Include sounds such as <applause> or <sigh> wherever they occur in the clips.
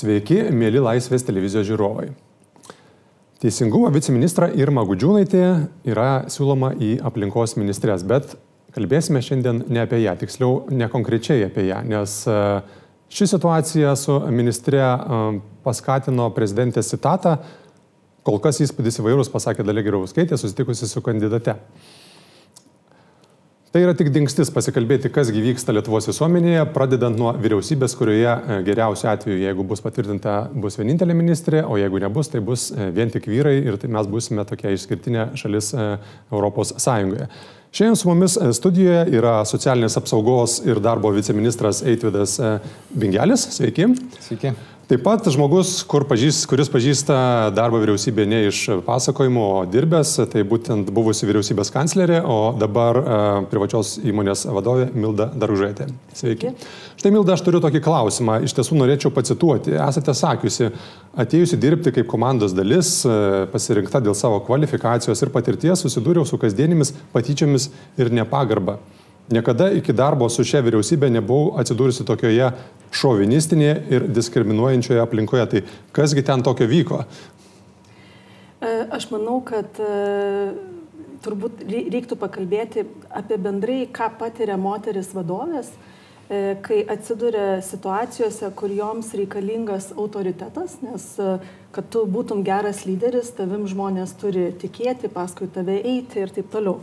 Sveiki, mėly Laisvės televizijos žiūrovai. Teisingumo viceministra Irma Gudžiūnaitė yra siūloma į aplinkos ministrės, bet kalbėsime šiandien ne apie ją, tiksliau ne konkrečiai apie ją, nes e, ši situacija su ministre e, paskatino prezidentės citatą, kol kas įspūdis įvairūs, pasakė Dalė Girauskaitė, susitikusi su kandidate. Tai yra tik dingstis pasikalbėti, kas gyvyksta Lietuvos visuomenėje, pradedant nuo vyriausybės, kurioje e, geriausiu atveju, jeigu bus patvirtinta, bus vienintelė ministrė, o jeigu nebus, tai bus e, vien tik vyrai ir tai mes busime tokia išskirtinė šalis e, Europos Sąjungoje. Šiandien su mumis studijoje yra socialinės apsaugos ir darbo viceministras Eitvidas Bingelis. Sveiki. Sveiki. Taip pat žmogus, pažįst, kuris pažįsta darbą vyriausybėje ne iš pasakojimo, o dirbęs, tai būtent buvusi vyriausybės kanclerė, o dabar uh, privačios įmonės vadovė Milda Daružėtė. Sveiki. Štai Milda, aš turiu tokį klausimą, iš tiesų norėčiau pacituoti. Esate sakiusi, atėjusi dirbti kaip komandos dalis, uh, pasirinkta dėl savo kvalifikacijos ir patirties, susidūriau su kasdienėmis patyčiomis ir nepagarba. Niekada iki darbo su šia vyriausybė nebuvau atsidūrusi tokioje šovinistinėje ir diskriminuojančioje aplinkoje. Tai kasgi ten tokio vyko? E, aš manau, kad e, turbūt reiktų pakalbėti apie bendrai, ką patiria moteris vadovės, e, kai atsiduria situacijose, kur joms reikalingas autoritetas, nes kad tu būtum geras lyderis, tavim žmonės turi tikėti, paskui tave eiti ir taip toliau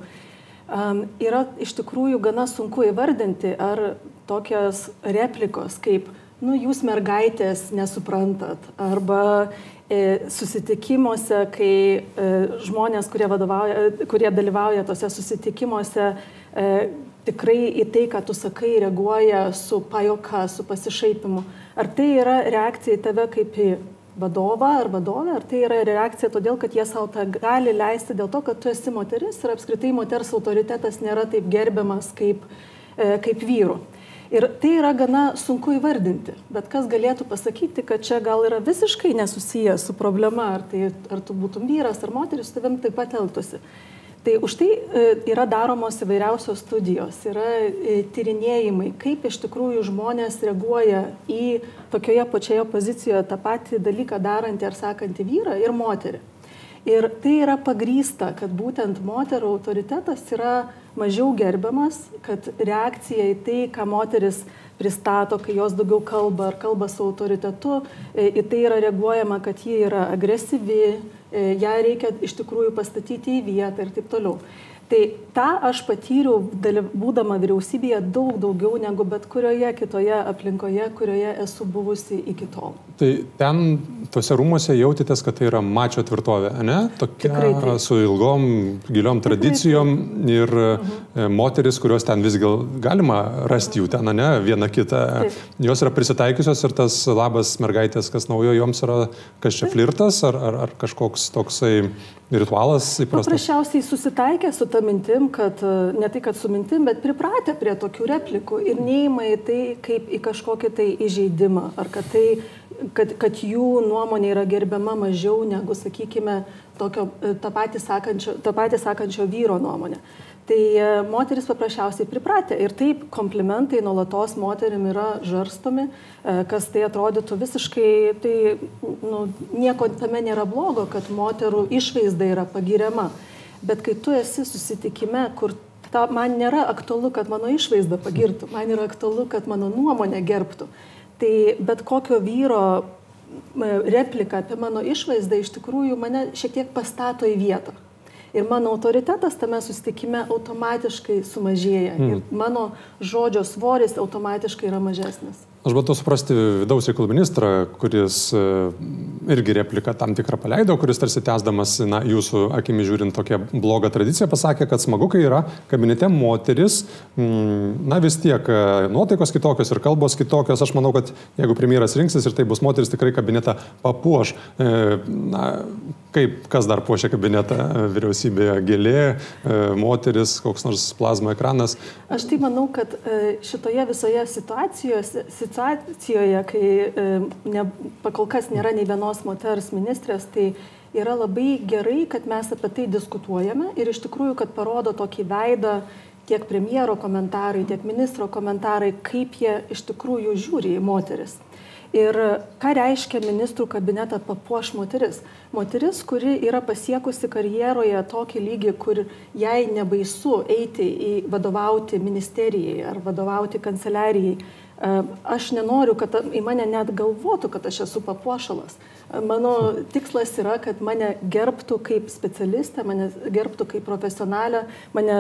yra iš tikrųjų gana sunku įvardinti, ar tokios replikos kaip, nu, jūs mergaitės nesuprantat, arba e, susitikimuose, kai e, žmonės, kurie, kurie dalyvauja tose susitikimuose, e, tikrai į tai, ką tu sakai, reaguoja su pajoka, su pasišaipimu. Ar tai yra reakcija į tave kaip į vadovą ar vadovę, ar tai yra reakcija todėl, kad jie savo tą gali leisti dėl to, kad tu esi moteris ir apskritai moters autoritetas nėra taip gerbiamas kaip, e, kaip vyrų. Ir tai yra gana sunku įvardinti, bet kas galėtų pasakyti, kad čia gal yra visiškai nesusijęs su problema, ar, tai, ar tu būtum vyras ar moteris, tavim taip pat elgtųsi. Tai už tai e, yra daromos įvairiausios studijos, yra e, tyrinėjimai, kaip iš tikrųjų žmonės reaguoja į tokioje pačioje pozicijoje tą patį dalyką darantį ar sakantį vyrą ir moterį. Ir tai yra pagrysta, kad būtent moterų autoritetas yra mažiau gerbiamas, kad reakcija į tai, ką moteris pristato, kai jos daugiau kalba ar kalba su autoritetu, e, į tai yra reaguojama, kad ji yra agresyvi, E, ją reikia iš tikrųjų pastatyti į vietą ir taip toliau. Tai tą aš patyriau, būdama vyriausybėje, daug daugiau negu bet kurioje kitoje aplinkoje, kurioje esu buvusi iki tol. Tai ten, tuose rūmose jautėtės, kad tai yra mačio tvirtovė, ne? Tokia su ilgom, giliom tradicijom Tikrai. ir mhm. moteris, kurios ten vis gal galima rasti jų ten, ne? Viena kitą. Taip. Jos yra prisitaikiusios ir tas labas mergaitės, kas naujo joms yra, kas čia flirtas ar, ar, ar kažkoks toksai ritualas įprastas? Paprasčiausiai susitaikė su tą mintim, kad e, ne tai, kad su mintim, bet pripratę prie tokių replikų ir neįma į tai kaip į kažkokį tai įžeidimą, ar kad, tai, kad, kad jų nuomonė yra gerbiama mažiau negu, sakykime, tokio, e, tą, patį sakančio, tą patį sakančio vyro nuomonė. Tai e, moteris paprasčiausiai pripratę ir taip komplimentai nuolatos moterim yra žarstomi, kas tai atrodytų visiškai, tai nu, nieko tame nėra blogo, kad moterų išvaizda yra pagiriama. Bet kai tu esi susitikime, kur ta, man nėra aktualu, kad mano išvaizda pagirtų, man yra aktualu, kad mano nuomonė gerbtų. Tai bet kokio vyro replika apie mano išvaizdą iš tikrųjų mane šiek tiek pastato į vietą ir mano autoritetas tame susitikime automatiškai sumažėja mm. ir mano žodžio svoris automatiškai yra mažesnis. Aš bandau suprasti vidaus reikalų ministrą, kuris e, irgi repliką tam tikrą paleido, kuris tarsi tęsdamas, na, jūsų akimi žiūrint tokią blogą tradiciją, pasakė, kad smagu, kai yra kabinete moteris, mm, na vis tiek e, nuotaikos kitokios ir kalbos kitokios. Aš manau, kad jeigu premjeras rinksis ir tai bus moteris, tikrai kabinetą papuoš. E, na, kaip, kas dar puošia kabinetą vyriausybėje? Gėlė, moteris, koks nors plazma ekranas. Aš tai manau, kad šitoje visoje situacijoje situacijoje, kai e, ne, pakol kas nėra nei vienos moters ministrės, tai yra labai gerai, kad mes apie tai diskutuojame ir iš tikrųjų, kad parodo tokį veidą tiek premjero komentarai, tiek ministro komentarai, kaip jie iš tikrųjų žiūri į moteris. Ir ką reiškia ministrų kabinetą papuoš moteris? Moteris, kuri yra pasiekusi karjeroje tokį lygį, kur jai nebaisu eiti į vadovauti ministerijai ar vadovauti kanceliarijai. E, aš nenoriu, kad į mane net galvotų, kad aš esu papuošalas. E, mano tikslas yra, kad mane gerbtų kaip specialistą, mane gerbtų kaip profesionalę, mane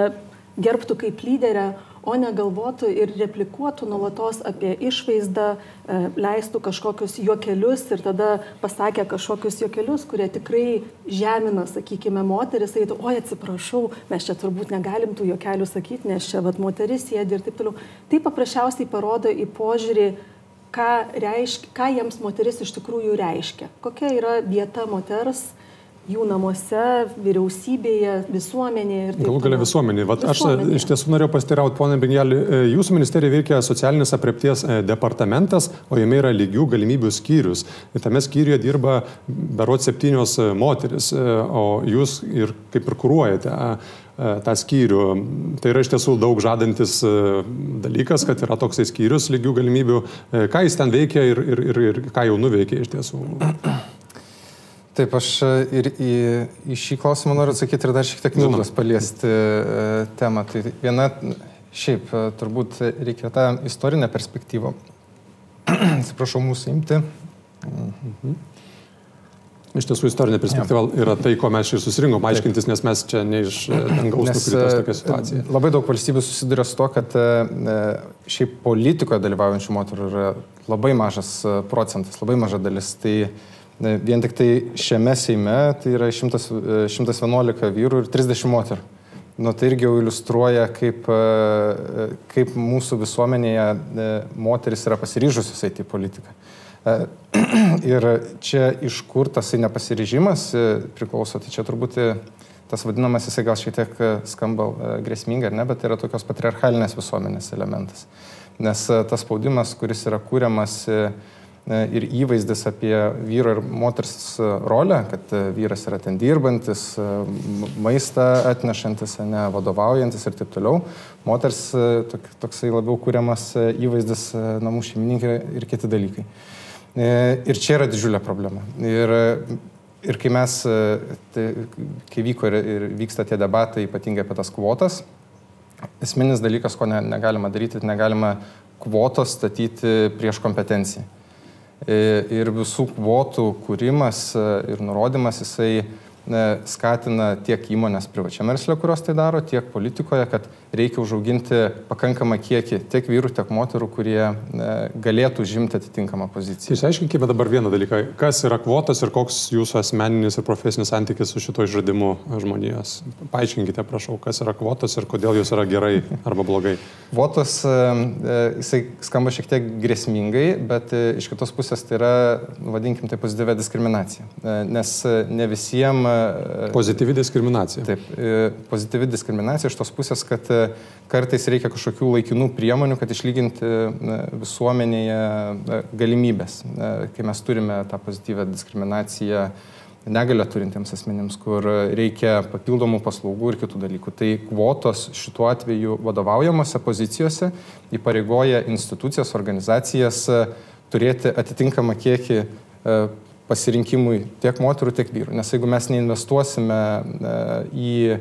gerbtų kaip lyderę, o ne galvotų ir replikuotų nuolatos apie išvaizdą, e, leistų kažkokius juokelius ir tada pasakė kažkokius juokelius, kurie tikrai žemina, sakykime, moteris, eitų, oi atsiprašau, mes čia turbūt negalim tų juokelių sakyti, nes čia vat moteris sėdi ir taip toliau. Tai paprasčiausiai parodo į požiūrį, ką, reiškia, ką jiems moteris iš tikrųjų reiškia, kokia yra vieta moters jų namuose, vyriausybėje, visuomenėje Galų galia visuomenėje. Vat visuomenėje. Aš iš tiesų norėjau pastirauti, ponė Bengelį, e, jūsų ministerija veikia socialinės apriepties e, departamentas, o jame yra lygių galimybių skyrius. Ir tame skyriuje dirba berot septynios e, moteris, o jūs ir kaip ir kūruojate tą skyrių. Tai yra iš tiesų daug žadantis dalykas, kad yra toksai skyrius lygių galimybių. Ką jis ten veikia ir, ir, ir, ir ką jau nuveikė iš tiesų. Taip, aš e, ir į, į šį klausimą noriu atsakyti ir dar šiek tiek Mildos paliesti e, temą. Tai viena, šiaip, e, turbūt reikia tą istorinę perspektyvą. <clears throat> Atsiprašau, mūsų imti. Mhm. Iš tiesų, istorinė perspektyva ja. yra tai, ko mes čia susirinkom aiškintis, nes mes čia ne iš dangaus nukritos tokia situacija. Labai daug valstybių susiduria su to, kad šiaip politikoje dalyvaujančių moterų yra labai mažas procentas, labai maža dalis. Tai Vien tik tai šiame Seime tai yra 100, 111 vyrų ir 30 moterų. Nu, tai irgi jau iliustruoja, kaip, e, kaip mūsų visuomenėje e, moteris yra pasiryžusios eiti į politiką. E, <clears throat> ir čia iš kur tas nepasiryžimas priklauso, tai čia turbūt tas vadinamas, jisai gal šiek tiek skamba grėsmingai, ar ne, bet tai yra tokios patriarchalinės visuomenės elementas. Nes tas spaudimas, kuris yra kūriamas E, ir įvaizdis apie vyro ir moters rolę, kad e, vyras yra ten dirbantis, e, maistą atnešantis, ne vadovaujantis ir taip toliau. Moters toksai labiau kūriamas įvaizdis namų šeimininkai ir kiti dalykai. Ir čia yra didžiulė problema. Ir, ir kai mes, tai, kai vyko ir, ir vyksta tie debatai, ypatingai apie tas kvotas, esminis dalykas, ko ne, negalima daryti, negalima kvotos statyti prieš kompetenciją. E, ir visų kvotų kūrimas e, ir nurodymas jisai skatina tiek įmonės privačiam versle, kurios tai daro, tiek politikoje, kad reikia užauginti pakankamą kiekį tiek vyrų, tiek moterų, kurie galėtų žimti atitinkamą poziciją. Išaiškinkime dabar vieną dalyką. Kas yra kvotas ir koks jūsų asmeninis ir profesinis santykis su šito išradimu žmonijos? Paaiškinkite, prašau, kas yra kvotas ir kodėl jos yra gerai arba blogai. Kvotos, jisai skamba šiek tiek grėsmingai, bet e, iš kitos pusės tai yra, vadinkim, tai pozityvę diskriminaciją. Nes ne visiems Pozityvi diskriminacija. Taip, e, pozityvi diskriminacija iš tos pusės, kad e, kartais reikia kažkokių laikinų priemonių, kad išlyginti e, visuomenėje galimybės. Kai mes turime tą pozityvę diskriminaciją negalę turintiems asmenims, kur reikia papildomų paslaugų ir kitų dalykų. Tai kvotos šituo atveju vadovaujamose pozicijose įpareigoja institucijas, organizacijas turėti atitinkamą kiekį pasirinkimui tiek moterų, tiek vyrų. Nes jeigu mes neinvestuosime e, į, e,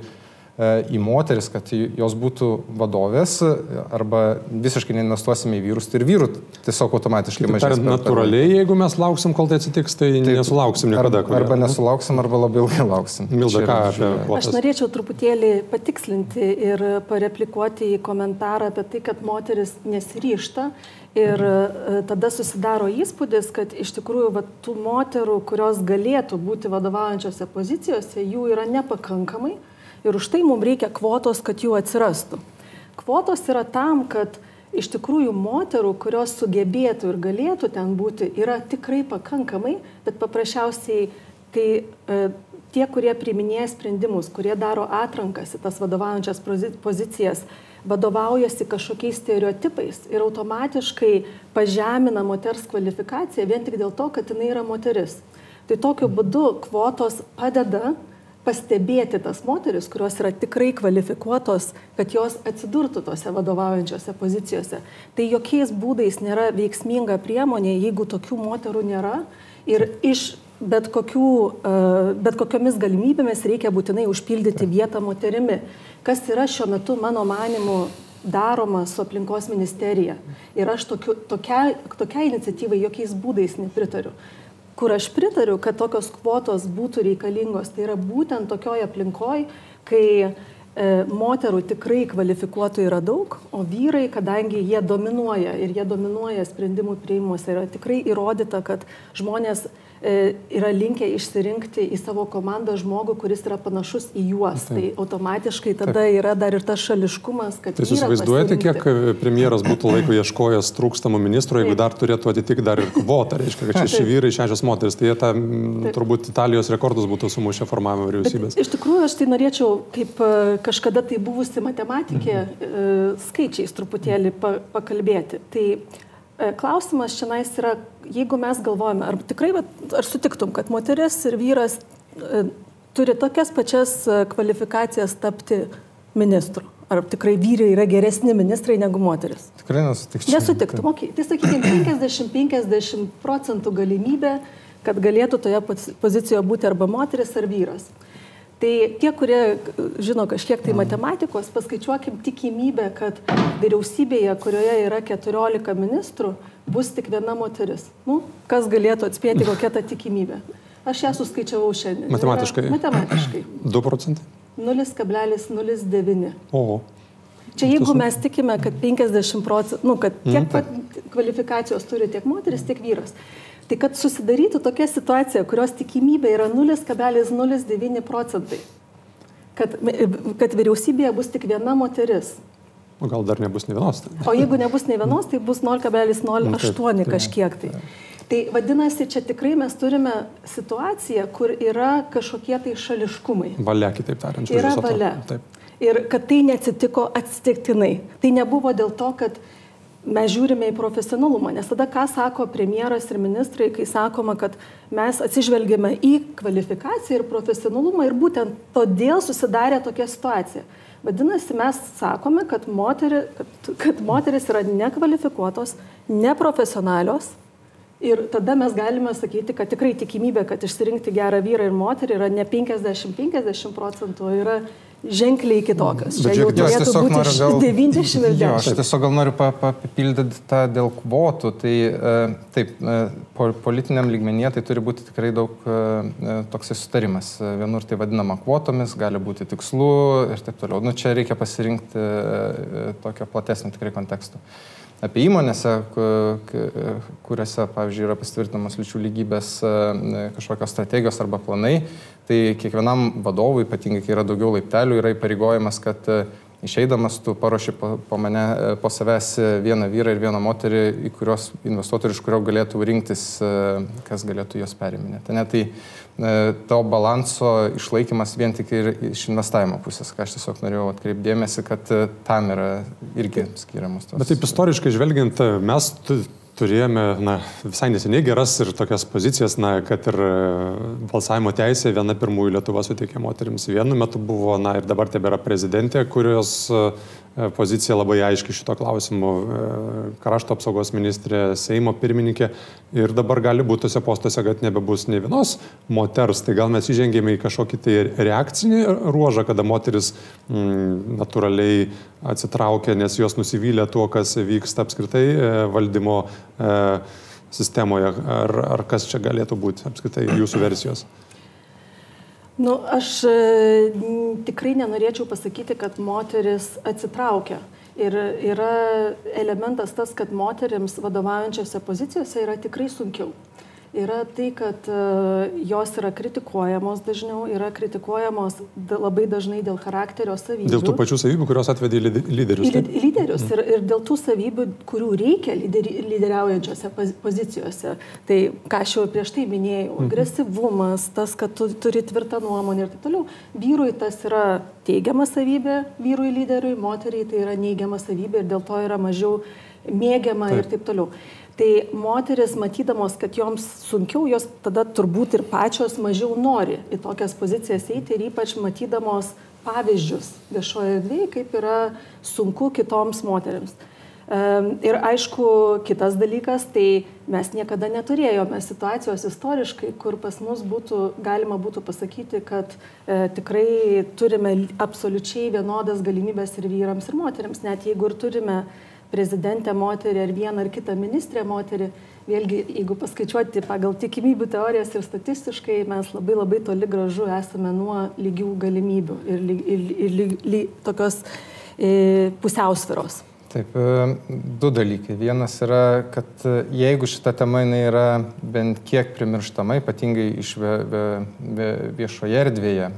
į moteris, kad jos būtų vadovės, arba visiškai neinvestuosime į vyrus, tai ir vyrų tiesiog automatiškai mažės. Per, natūraliai, jeigu mes lauksim, kol tai atsitiks, tai Taip, nesulauksim niekada. Arba, arba nesulauksim, arba labai ilgai lauksim. Milda, ką apie Aš norėčiau truputėlį patikslinti ir pareplikuoti į komentarą apie tai, kad moteris nesiryšta Ir e, tada susidaro įspūdis, kad iš tikrųjų va, tų moterų, kurios galėtų būti vadovaujančiose pozicijose, jų yra nepakankamai ir už tai mums reikia kvotos, kad jų atsirastų. Kvotos yra tam, kad iš tikrųjų moterų, kurios sugebėtų ir galėtų ten būti, yra tikrai pakankamai, bet paprasčiausiai tai e, tie, kurie priiminėja sprendimus, kurie daro atrankas į tas vadovaujančias pozicijas, vadovaujasi kažkokiais stereotipais ir automatiškai pažemina moters kvalifikaciją vien tik dėl to, kad jinai yra moteris. Tai tokiu būdu kvotos padeda pastebėti tas moteris, kurios yra tikrai kvalifikuotos, kad jos atsidurtų tose vadovaujančiose pozicijose. Tai jokiais būdais nėra veiksminga priemonė, jeigu tokių moterų nėra. Ir iš bet, kokių, e, bet kokiomis galimybėmis reikia būtinai užpildyti vietą moterimi, kas yra šiuo metu, mano manimu, daroma su aplinkos ministerija. Ir aš tokiu, tokia, tokia iniciatyvai jokiais būdais nepritariu kur aš pritariu, kad tokios kvotos būtų reikalingos, tai yra būtent tokioj aplinkoj, kai moterų tikrai kvalifikuotų yra daug, o vyrai, kadangi jie dominuoja ir jie dominuoja sprendimų prieimuose, yra tikrai įrodyta, kad žmonės E, yra linkę išsirinkti į savo komandą žmogų, kuris yra panašus į juos. Taip. Tai automatiškai tada Taip. yra dar ir tas šališkumas, kad... Tai jūs įsivaizduojate, kiek premjeras būtų laiko ieškojęs trūkstamų ministrų, jeigu dar turėtų atitikti dar ir kvotą, reiškia, kad šeši vyrai, šešios moteris, tai jie tą turbūt Italijos rekordus būtų sumušę formavimo vyriausybės. Bet iš tikrųjų aš tai norėčiau, kaip e, kažkada tai buvusi matematikė, mhm. skaičiais truputėlį pakalbėti. Tai E, klausimas čia yra, jeigu mes galvojame, ar tikrai, ar sutiktum, kad moteris ir vyras e, turi tokias pačias e, kvalifikacijas tapti ministru? Ar tikrai vyrai yra geresni ministrai negu moteris? Tikrai nesutikčiau. Nesutiktum, okay. tai sakykime 50-50 procentų galimybė, kad galėtų toje pozicijoje būti arba moteris, ar vyras. Tai tie, kurie žino kažkiek tai matematikos, paskaičiuokim tikimybę, kad vyriausybėje, kurioje yra 14 ministrų, bus tik viena moteris. Nu, kas galėtų atspėti, <laughs> kokia ta tikimybė? Aš ją suskaičiavau šiandien. Matematiškai. Yra, matematiškai. 2 <clears throat> procentai. 0,09. O. Čia jeigu mes tikime, kad 50 procentų, nu, kad tiek mm, kvalifikacijos turi tiek moteris, tiek vyras. Tai kad susidarytų tokia situacija, kurios tikimybė yra 0,09 procentai, kad, kad vyriausybėje bus tik viena moteris. O gal dar nebus ne vienos? Tai. O jeigu nebus ne vienos, tai bus 0,08 nu, kažkiek tai. Tai vadinasi, čia tikrai mes turime situaciją, kur yra kažkokie tai šališkumai. Valia, kitaip tariant. Yra valia. Taip. Ir kad tai neatsitiko atsitiktinai. Tai nebuvo dėl to, kad mes žiūrime į profesionalumą, nes tada ką sako premjeras ir ministrai, kai sakoma, kad mes atsižvelgiame į kvalifikaciją ir profesionalumą ir būtent todėl susidarė tokia situacija. Vadinasi, mes sakome, kad, moteri, kad, kad moteris yra nekvalifikuotos, neprofesionalios ir tada mes galime sakyti, kad tikrai tikimybė, kad išsirinkti gerą vyrą ir moterį yra ne 50-50 procentų, yra ženkliai kitokios. Čia jau turėtų būti gal, 90 ir 10. Aš tiesiog gal noriu papildyti tą dėl kvotų. Tai e, taip, e, politiniam lygmenyje tai turi būti tikrai daug e, toks sutarimas. Vienur tai vadinama kvotomis, gali būti tikslu ir taip toliau. Nu, čia reikia pasirinkti tokio platesnio tikrai konteksto apie įmonėse, kuriuose, pavyzdžiui, yra pasitvirtinamos lyčių lygybės kažkokios strategijos arba planai, tai kiekvienam vadovui, ypatingai kai yra daugiau laiptelių, yra įpareigojimas, kad e, išeidamas tu paruoši po, po mane, e, po savęs e, vieną vyrą ir vieną moterį, į kurios investuotojų, iš kurio galėtų rinktis, kas galėtų juos periminėti. Ne, tai to balanso išlaikymas vien tik ir iš investavimo pusės, ką aš tiesiog norėjau atkreipdėmėsi, kad tam yra irgi skiriamas tos. Bet taip istoriškai žvelgiant, mes turėjome na, visai neseniai geras ir tokias pozicijas, na, kad ir e, balsavimo teisė viena pirmųjų Lietuva suteikė moteriams. Vienu metu buvo, na ir dabar tebėra prezidentė, kurios E, pozicija labai aiški šito klausimu. E, krašto apsaugos ministrė, Seimo pirmininkė ir dabar gali būti tose postuose, kad nebebus ne vienos moters. Tai gal mes įžengėme į kažkokį tai reakcinį ruožą, kada moteris mm, natūraliai atsitraukia, nes jos nusivylė tuo, kas vyksta apskritai e, valdymo e, sistemoje. Ar, ar kas čia galėtų būti apskritai jūsų versijos? Nu, aš e, tikrai nenorėčiau pasakyti, kad moteris atsitraukia. Ir yra elementas tas, kad moteriams vadovaujančiose pozicijose yra tikrai sunkiau yra tai, kad e, jos yra kritikuojamos dažniau, yra kritikuojamos labai dažnai dėl charakterio savybių. Dėl tų pačių savybių, kurios atvedė lyderius. Taip? Lyderius mm. ir, ir dėl tų savybių, kurių reikia lyderi, lyderiaujančiose pozicijose. Tai, ką aš jau prieš tai minėjau, mm. agresyvumas, tas, kad tu turi tvirtą nuomonę ir taip toliau. Vyrui tas yra teigiama savybė, vyrui lyderiui, moteriai tai yra neigiama savybė ir dėl to yra mažiau mėgiama taip. ir taip toliau. Tai moteris, matydamos, kad joms sunkiau, jos tada turbūt ir pačios mažiau nori į tokias pozicijas eiti ir ypač matydamos pavyzdžius viešoje erdvėje, kaip yra sunku kitoms moteriams. Ir aišku, kitas dalykas, tai mes niekada neturėjome situacijos istoriškai, kur pas mus būtų, galima būtų pasakyti, kad e, tikrai turime absoliučiai vienodas galimybės ir vyrams, ir moteriams, net jeigu ir turime prezidentę moterį ar vieną ar kitą ministrę moterį, vėlgi, jeigu paskaičiuoti pagal tikimybių teorijas ir statistiškai, mes labai labai toli gražu esame nuo lygių galimybių ir, ir, ir, ir, tokios e, pusiausviros. Taip, e, du dalykai. Vienas yra, kad e, jeigu šita tema yra bent kiek primirštama, ypatingai iš vie, vie, viešoje erdvėje,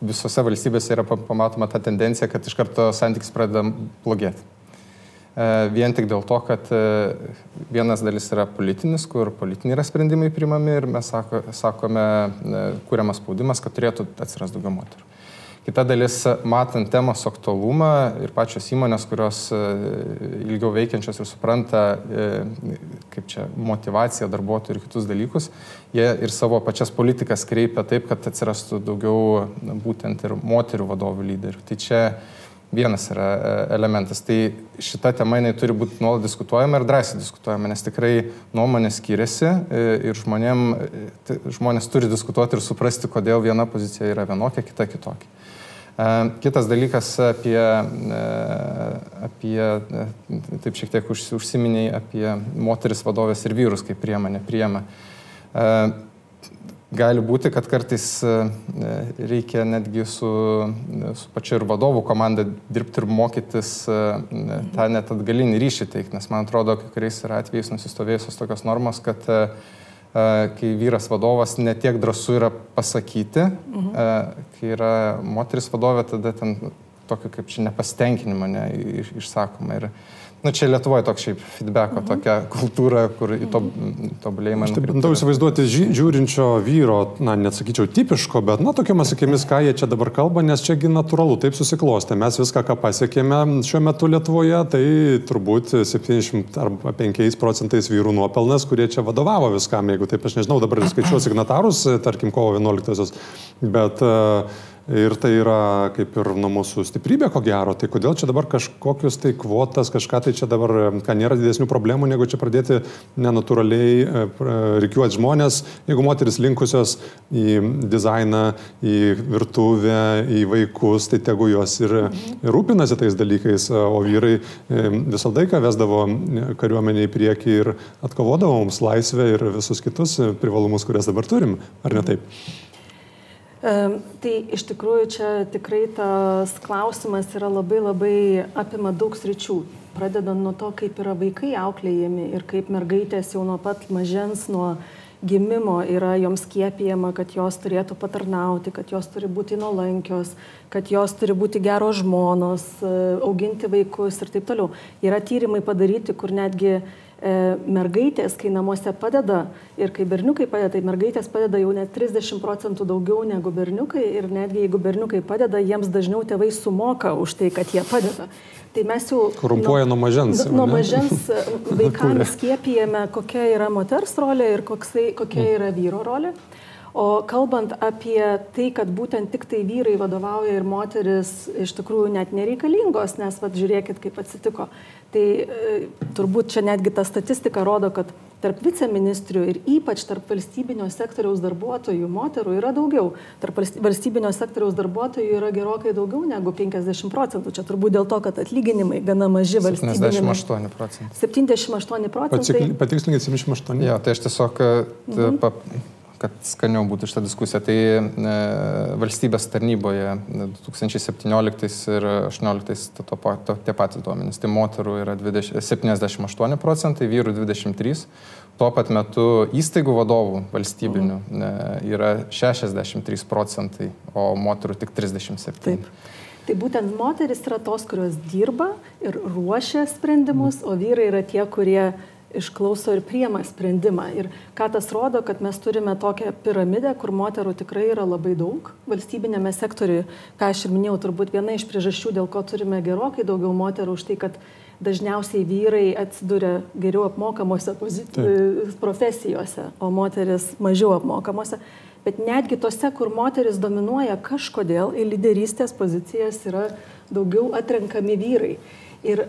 visose valstybėse yra pamatoma ta tendencija, kad iš karto santykis pradeda blogėti. E, vien tik dėl to, kad e, vienas dalis yra politinis, kur politiniai yra sprendimai primami ir mes sako, sakome, e, kuriamas spaudimas, kad turėtų atsirasti daugiau moterų. Kita dalis, matant temos aktualumą ir pačios įmonės, kurios e, ilgiau veikiančios ir supranta, e, kaip čia motivacija darbuotojų ir kitus dalykus, jie ir savo pačias politikas kreipia taip, kad atsirastų daugiau būtent ir moterių vadovų lyderių. Tai čia vienas yra e, elementas. Tai šita tema jinai turi būti nuolat diskutuojama ir drąsiai diskutuojama, nes tikrai nuomonės skiriasi ir žmonėm, žmonės turi diskutuoti ir suprasti, kodėl viena pozicija yra vienokia, kita kitokia. E, kitas dalykas apie, e, apie e, taip šiek tiek užsiminiai, apie moteris vadovės ir vyrus kaip priemonė priema. Gali būti, kad kartais reikia netgi su, su pačia ir vadovų komanda dirbti ir mokytis tą net atgalinį ryšį teikti, nes man atrodo, kai kuriais yra atvejais nusistovėjusios tokios normos, kad kai vyras vadovas netiek drąsų yra pasakyti, mhm. kai yra moteris vadovė, tada ten tokio kaip čia nepasitenkinimo ne, išsakoma. Ir, Nu, čia Lietuvoje toks šiaip feedbacko, mhm. tokia kultūra, kur į to, tobulėjimą. Aš taip bandau įsivaizduoti žiūrinčio vyro, na, nesakyčiau tipiško, bet, na, tokiamis akimis, ką jie čia dabar kalba, nes čiagi natūralu, taip susiklostė. Mes viską, ką pasiekėme šiuo metu Lietuvoje, tai turbūt 70 arba 5 procentais vyrų nuopelnas, kurie čia vadovavo viskam, jeigu taip aš nežinau, dabar skaičiuoju <laughs> signatarus, tarkim, kovo 11-osios, bet uh, Ir tai yra kaip ir nuo mūsų stiprybė, ko gero. Tai kodėl čia dabar kažkokius tai kvotas, kažką tai čia dabar, ką nėra didesnių problemų, negu čia pradėti nenatūraliai e, reikiuoti žmonės, jeigu moteris linkusios į dizainą, į virtuvę, į vaikus, tai tegu jos ir, ir rūpinasi tais dalykais, o vyrai e, visą laiką vesdavo kariuomenį į priekį ir atkovodavo mums laisvę ir visus kitus privalumus, kurias dabar turim, ar ne taip? Tai iš tikrųjų čia tikrai tas klausimas yra labai labai apima daug sričių. Pradedant nuo to, kaip yra vaikai auklėjami ir kaip mergaitės jau nuo pat mažens, nuo gimimo yra joms skiepijama, kad jos turėtų patarnauti, kad jos turi būti nuolankios, kad jos turi būti geros žmonos, auginti vaikus ir taip toliau. Yra tyrimai padaryti, kur netgi mergaitės, kai namuose padeda ir kai berniukai padeda, tai mergaitės padeda jau net 30 procentų daugiau negu berniukai ir netgi jeigu berniukai padeda, jiems dažniau tėvai sumoka už tai, kad jie padeda. Tai mes jau... Korumpuoja nuo mažens. Nuo mažens <laughs> vaikams skiepijame, kokia yra moters rolė ir koksai, kokia yra vyro rolė. O kalbant apie tai, kad būtent tik tai vyrai vadovauja ir moteris iš tikrųjų net nereikalingos, nes vad žiūrėkit, kaip atsitiko. Tai e, turbūt čia netgi ta statistika rodo, kad tarp viceministrių ir ypač tarp valstybinio sektoriaus darbuotojų moterų yra daugiau. Tarp valstybinio sektoriaus darbuotojų yra gerokai daugiau negu 50 procentų. Čia turbūt dėl to, kad atlyginimai gana maži valstybėje. 78 procentai. 78 procentai. Patikslinkit 78. Jo, tai aš tiesiog e, mhm. Kad skaniau būtų šitą diskusiją. Tai e, valstybės tarnyboje 2017 ir 2018 to, to, tie patys duomenys. Tai moterų yra 20, 78 procentai, vyrų 23. Tuo pat metu įstaigų vadovų valstybinių mhm. e, yra 63 procentai, o moterų tik 37. Taip. Tai būtent moteris yra tos, kurios dirba ir ruošia sprendimus, o vyrai yra tie, kurie išklauso ir priema sprendimą. Ir ką tas rodo, kad mes turime tokią piramidę, kur moterų tikrai yra labai daug valstybinėme sektoriuje. Ką aš ir minėjau, turbūt viena iš priežasčių, dėl ko turime gerokai daugiau moterų, už tai, kad dažniausiai vyrai atsiduria geriau apmokamose profesijose, o moteris mažiau apmokamose. Bet netgi tose, kur moteris dominuoja, kažkodėl į lyderystės pozicijas yra daugiau atrenkami vyrai. Ir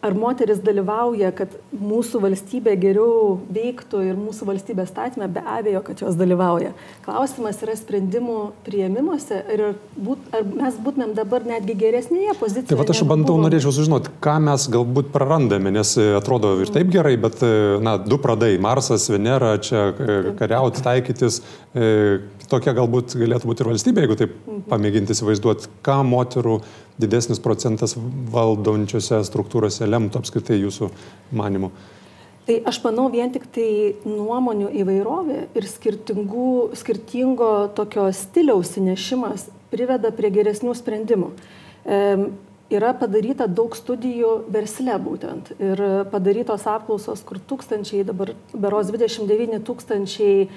ar moteris dalyvauja, kad mūsų valstybė geriau veiktų ir mūsų valstybės statymė, be abejo, kad jos dalyvauja. Klausimas yra sprendimų prieimimuose ir būt, ar mes būtumėm dabar netgi geresnėje pozicijoje. Taip, aš bandau, buvom. norėčiau sužinoti, ką mes galbūt prarandame, nes e, atrodo ir taip gerai, bet, e, na, du pradai - Marsas, Venera, čia e, kariauti, taikytis, tokia galbūt galėtų būti ir valstybė, jeigu taip mhm. pamėginti įsivaizduoti, ką moterų didesnis procentas valdančiose struktūrose lemtų apskritai jūsų manimu? Tai aš manau, vien tik tai nuomonių įvairovė ir skirtingo tokio stiliaus įnešimas priveda prie geresnių sprendimų. E, yra padaryta daug studijų versle būtent ir padarytos apklausos, kur tūkstančiai, dabar beros 29 tūkstančiai e,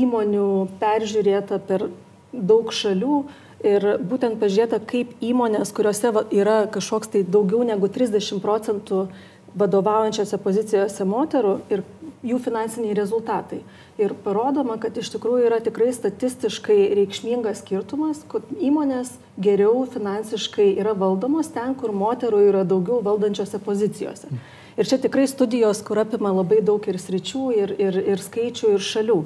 įmonių peržiūrėta per daug šalių Ir būtent pažiūrėta, kaip įmonės, kuriuose yra kažkoks tai daugiau negu 30 procentų vadovaujančiose pozicijose moterų ir jų finansiniai rezultatai. Ir parodoma, kad iš tikrųjų yra tikrai statistiškai reikšmingas skirtumas, kad įmonės geriau finansiškai yra valdomos ten, kur moterų yra daugiau valdančiose pozicijose. Ir čia tikrai studijos, kur apima labai daug ir sričių, ir, ir, ir skaičių, ir šalių.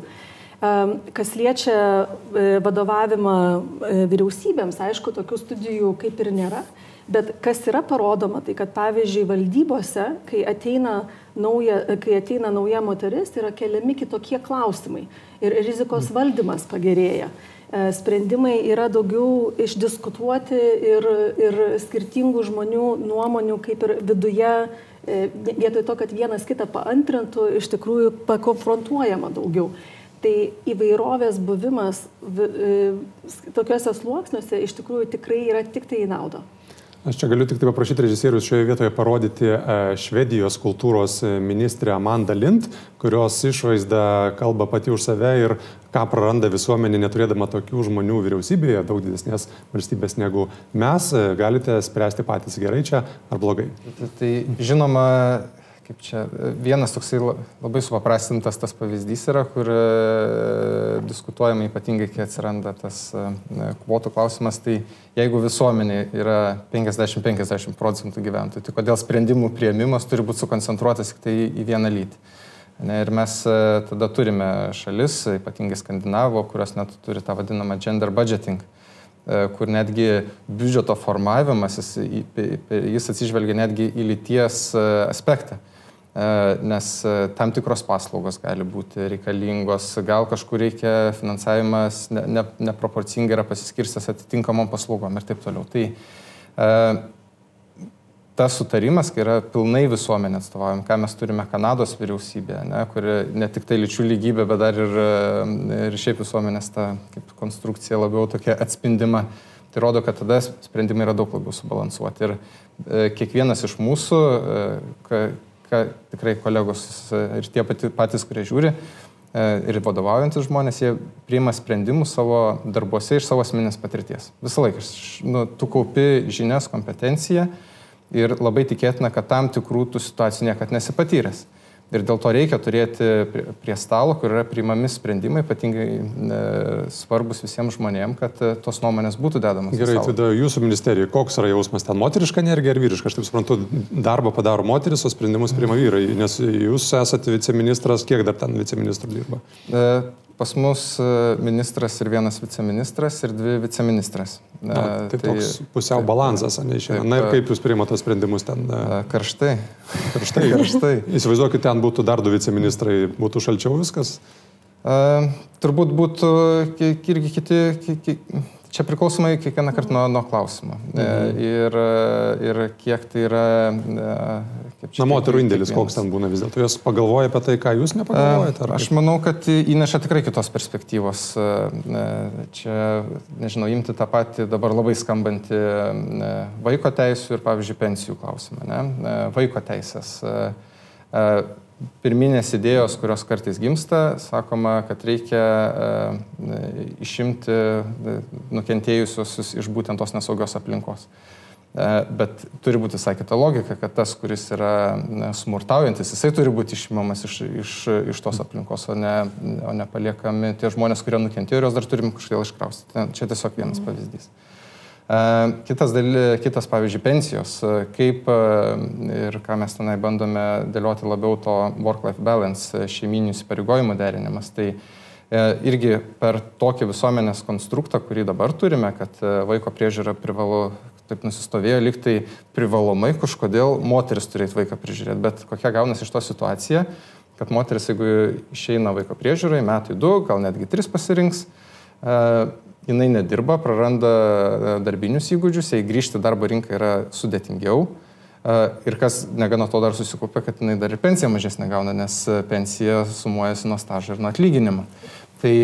Kas liečia e, vadovavimą e, vyriausybėms, aišku, tokių studijų kaip ir nėra, bet kas yra parodoma, tai kad pavyzdžiui valdybose, kai ateina nauja, kai ateina nauja moteris, yra keliami kitokie klausimai ir rizikos valdymas pagerėja. E, sprendimai yra daugiau išdiskutuoti ir, ir skirtingų žmonių nuomonių kaip ir viduje vietoj to, kad vienas kitą paantrintų, iš tikrųjų pakonfrontuojama daugiau. Tai įvairovės buvimas e, tokiuose sluoksniuose iš tikrųjų tikrai yra tik tai į naudą. Aš čia galiu tik tai paprašyti režisierius šioje vietoje parodyti e, Švedijos kultūros ministrę Amanda Lind, kurios išvaizda kalba pati už save ir ką praranda visuomenė neturėdama tokių žmonių vyriausybėje, daug didesnės valstybės negu mes, e, galite spręsti patys gerai čia ar blogai. Tai žinoma, kaip čia, vienas toksai labai supaprastintas tas pavyzdys yra, kur e, diskutuojama ypatingai, kai atsiranda tas e, kvotų klausimas, tai jeigu visuomenė yra 50-50 procentų gyventojų, tai kodėl sprendimų prieimimas turi būti sukoncentruotas tik tai į vieną lytį. Ne, ir mes e, tada turime šalis, ypatingai Skandinavo, kurios net turi tą vadinamą gender budgeting kur netgi biudžeto formavimas, jis, jis atsižvelgia netgi į lyties aspektą. E, nes e, tam tikros paslaugos gali būti reikalingos, gal kažkur reikia finansavimas ne, ne, neproporcingai yra pasiskirstęs atitinkamom paslaugom ir taip toliau. Tai e, tas sutarimas, kai yra pilnai visuomenė atstovaujam, ką mes turime Kanados vyriausybėje, ne, kuri ne tik tai lyčių lygybė, bet dar ir, ir šiaip visuomenės ta kaip konstrukcija labiau tokia atspindima. Tai rodo, kad tada sprendimai yra daug labiau subalansuoti. Ir e, kiekvienas iš mūsų, e, ką tikrai kolegos ir tie patys, kurie žiūri e, ir vadovaujantis žmonės, jie priima sprendimus savo darbuose iš savo asmeninės patirties. Visą laiką, nu, tu kaupi žinias, kompetenciją ir labai tikėtina, kad tam tikrų tų situacijų niekad nesipatyręs. Ir dėl to reikia turėti prie stalo, kur yra priimami sprendimai, ypatingai e, svarbus visiems žmonėms, kad e, tos nuomonės būtų dedamos. Gerai, tada jūsų ministerija, koks yra jausmas ten, moteriška energija ar vyriška? Aš taip suprantu, darbą padaro moteris, o sprendimus priima vyrai, nes jūs esate viceministras, kiek dar ten viceministrų dirba? E, Pas mus e, ministras ir vienas viceministras ir dvi viceministras. Na, e, tai, tai toks pusiau balansas, ne išėjo. Na ir kaip jūs priimate sprendimus ten? E? Karštai. <laughs> Karštai. Karštai. Įsivaizduokit, ten būtų dar du viceministrai, būtų šalčiau viskas? Uh, turbūt būtų irgi kiti, kiti, Čia priklausomai kiekvieną kartą nuo, nuo klausimo. Mhm. Ir, ir kiek tai yra... Na, moterų indėlis, koks ten būna vis dėlto. Jos pagalvoja apie tai, ką jūs nepagalvojate? Aš manau, kad įneša tikrai kitos perspektyvos. Čia, nežinau, imti tą patį dabar labai skambantį vaiko teisų ir, pavyzdžiui, pensijų klausimą. Ne? Vaiko teisės pirminės idėjos, kurios kartais gimsta, sakoma, kad reikia išimti nukentėjusius iš būtent tos nesaugios aplinkos. Bet turi būti visai kita logika, kad tas, kuris yra smurtaujantis, jisai turi būti išimamas iš, iš, iš tos aplinkos, o ne, o ne paliekami tie žmonės, kurie nukentėjo ir juos dar turim kažkodėl iškraustyti. Čia tiesiog vienas pavyzdys. Kitas, daly, kitas pavyzdžiui, pensijos. Kaip ir ką mes tenai bandome dėlioti labiau to work-life balance, šeiminių įsipareigojimų derinimas. Tai irgi per tokį visuomenės konstruktą, kurį dabar turime, kad vaiko priežiūra privalu taip nusistovėjo, lyg tai privalomai kažkodėl moteris turėtų vaiką prižiūrėti. Bet kokia gaunasi iš to situacija, kad moteris, jeigu išeina vaiko priežiūrai, metai du, gal netgi tris pasirinks, uh, jinai nedirba, praranda e, darbinius įgūdžius, jei grįžti darbo rinką yra sudėtingiau. Uh, ir kas negana to dar susikupia, kad jinai dar ir pensiją mažesnė gauna, nes pensija sumuojasi nuo stažo ir nuo atlyginimo. Tai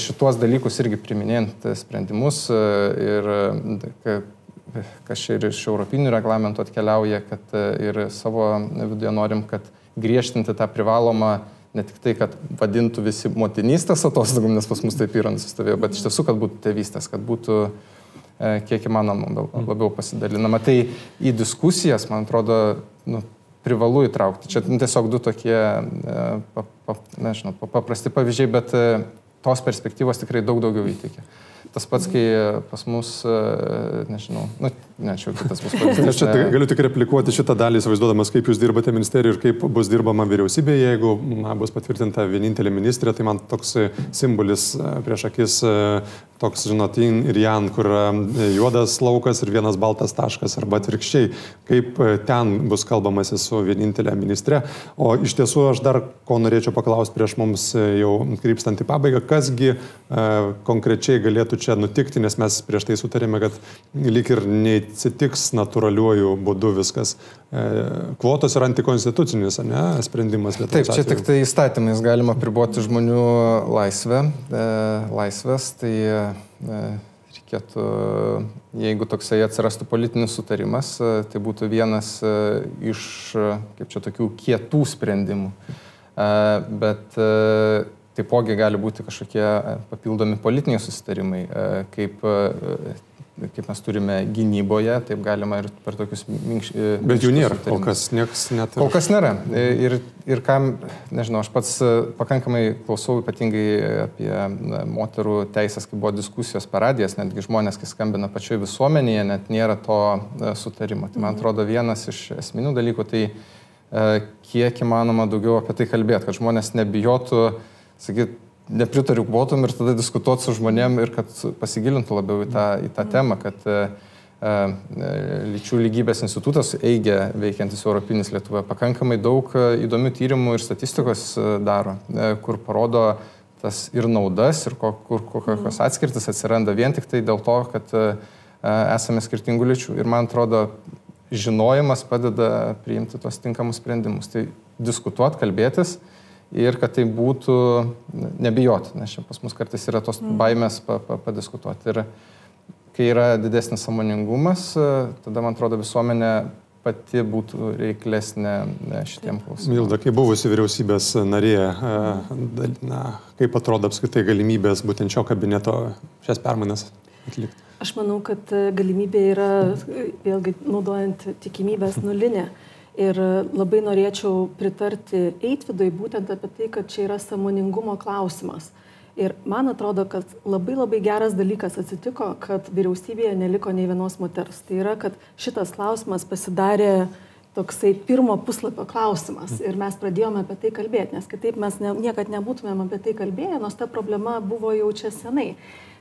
šituos dalykus irgi priminėjant sprendimus ir kas čia ir iš europinių reglamentų atkeliauja, kad e, ir savo viduje norim, kad griežtinti tą privalomą ne tik tai, kad vadintų visi motinystės atostogom, nes pas mus taip yra nusistovėjo, bet iš tiesų, kad būtų tėvystės, kad būtų e, kiek įmanoma labiau pasidalinama. Tai į diskusijas, man atrodo, nu, privalu įtraukti. Čia nu, tiesiog du tokie, e, pa, pa, nežinau, paprasti pavyzdžiai, bet tos perspektyvos tikrai daug daugiau įteikia. Tas pats, kai pas mus, e, nežinau, nu, ne, čia kitas bus <laughs> pavyzdys. Aš čia ne... galiu tik replikuoti šitą dalį, įsivaizduodamas, kaip jūs dirbate ministerijoje ir kaip bus dirbama vyriausybėje. Jeigu na, bus patvirtinta vienintelė ministrė, tai man toks simbolis e, prieš akis toks, žinot, in ir jan, kur e, juodas laukas ir vienas baltas taškas, arba atvirkščiai, kaip e, ten bus kalbamasi su vienintelė ministre. O iš tiesų aš dar ko norėčiau paklausti prieš mums e, jau krypstant į pabaigą, kasgi e, konkrečiai galėtų čia nutikti, nes mes prieš tai sutarėme, kad lik ir neatsitiks natūraliuoju būdu viskas. E, kvotos yra antikonstitucinis, ne, sprendimas. Taip, čia atveju. tik tai įstatymais galima priboti žmonių laisvę, e, laisvės, tai e, reikėtų, jeigu toksai atsirastų politinis sutarimas, tai būtų vienas iš, kaip čia, tokių kietų sprendimų. Bet taipogi gali būti kažkokie papildomi politiniai susitarimai, kaip kaip mes turime gynyboje, taip galima ir per tokius minkščius. Bet jų nėra, kol kas niekas net. Kol kas nėra. Ir, ir kam, nežinau, aš pats e, pakankamai klausau ypatingai apie moterų teisės, kai buvo diskusijos per radijas, netgi žmonės, kai skambina pačioje visuomenėje, net nėra to e, sutarimo. Tai man mhm. atrodo vienas iš esminių dalykų, tai e, kiek įmanoma daugiau apie tai kalbėti, kad žmonės nebijotų, sakyti, nepritariu kvotom ir tada diskutuoti su žmonėm ir kad pasigilintų labiau į tą, į tą temą, kad e, e lyčių lygybės institutas eigia veikiantis Europinis Lietuvoje pakankamai daug e, įdomių tyrimų ir statistikos e, daro, kur parodo tas ir naudas, ir ko, kur kokios atskirtis atsiranda vien tik tai dėl to, kad esame skirtingų lyčių. Ir man atrodo, žinojimas padeda priimti tos tinkamus sprendimus. Tai diskutuoti, kalbėtis, uh, ir kad tai būtų nebijoti, nes čia pas mus kartais yra tos mm. baimės pa, pa, padiskutuoti. Ir kai yra didesnis samoningumas, tada, man atrodo, visuomenė pati būtų reiklesnė šitiem klausimam. Milda, kaip buvusi vyriausybės narė, e, na, kaip atrodo apskritai galimybės būtent šio kabineto šias permainas atlikti? Aš manau, kad galimybė yra, vėlgi naudojant tikimybės nulinė. Mm Ir labai norėčiau pritarti Eitvidui būtent apie tai, kad čia yra samoningumo klausimas. Ir man atrodo, kad labai labai geras dalykas atsitiko, kad vyriausybėje neliko nei vienos moters. Tai yra, kad šitas klausimas pasidarė toksai pirmo puslapio klausimas ir mes pradėjome apie tai kalbėti, nes kitaip mes ne, niekad nebūtumėm apie tai kalbėję, nors ta problema buvo jau čia senai.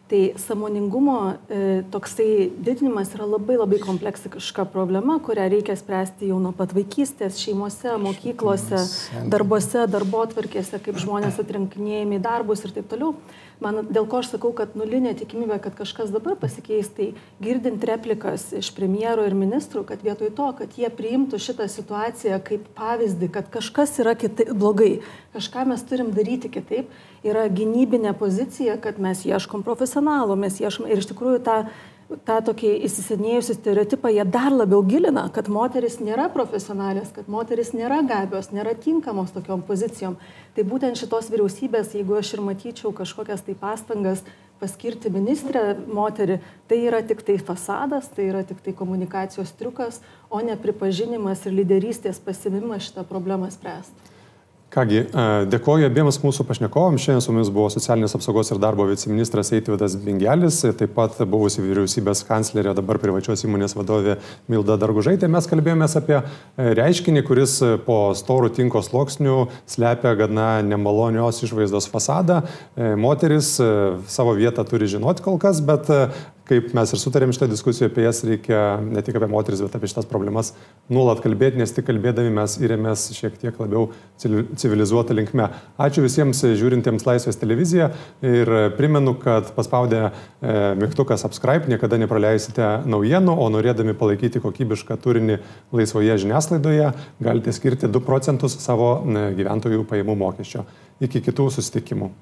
Tai samoningumo e, toksai didinimas yra labai labai kompleksiška problema, kurią reikia spręsti jau nuo pat vaikystės, šeimose, mokyklose, darbuose, darbo atvarkėse, kaip žmonės atrinkinėjami į darbus ir taip toliau. Man dėl ko aš sakau, kad nulinė tikimybė, kad kažkas dabar pasikeis, tai girdint replikas iš premjero ir ministrų, kad vietoj to, kad jie priimtų šitą situaciją kaip pavyzdį, kad kažkas yra kitai, blogai, kažką mes turim daryti kitaip, yra gynybinė pozicija, kad mes ieškom profesionalų, mes ieškom ir iš tikrųjų tą tą tokį įsisenėjusią stereotipą jie dar labiau gilina, kad moteris nėra profesionalės, kad moteris nėra gabios, nėra tinkamos tokiom pozicijom. Tai būtent šitos vyriausybės, jeigu aš ir matyčiau kažkokias tai pastangas paskirti ministrę moterį, tai yra tik tai fasadas, tai yra tik tai komunikacijos triukas, o ne pripažinimas ir lyderystės pasimimas šitą problemą spręsti. Kągi, dėkoju abiems mūsų pašnekovams. Šiandien su mumis buvo socialinės apsaugos ir darbo viceministras Eitvidas Bingelis, taip pat buvusi vyriausybės kanclerė, dabar privačios įmonės vadovė Milda Dargužaitė. Mes kalbėjomės apie reiškinį, kuris po storų tinko sloksnių slepia gana nemalonios išvaizdos fasadą. Moteris savo vietą turi žinoti kol kas, bet kaip mes ir sutarėm šitą diskusiją, apie jas reikia ne tik apie moteris, bet apie šitas problemas nuolat kalbėti, nes tik kalbėdami mes įrėmės šiek tiek labiau civilizuotą linkmę. Ačiū visiems žiūrintiems Laisvės televiziją ir primenu, kad paspaudę e, mygtuką subscribe niekada nepraleisite naujienų, o norėdami palaikyti kokybišką turinį laisvoje žiniasklaidoje galite skirti 2 procentus savo gyventojų pajamų mokesčio. Iki kitų susitikimų.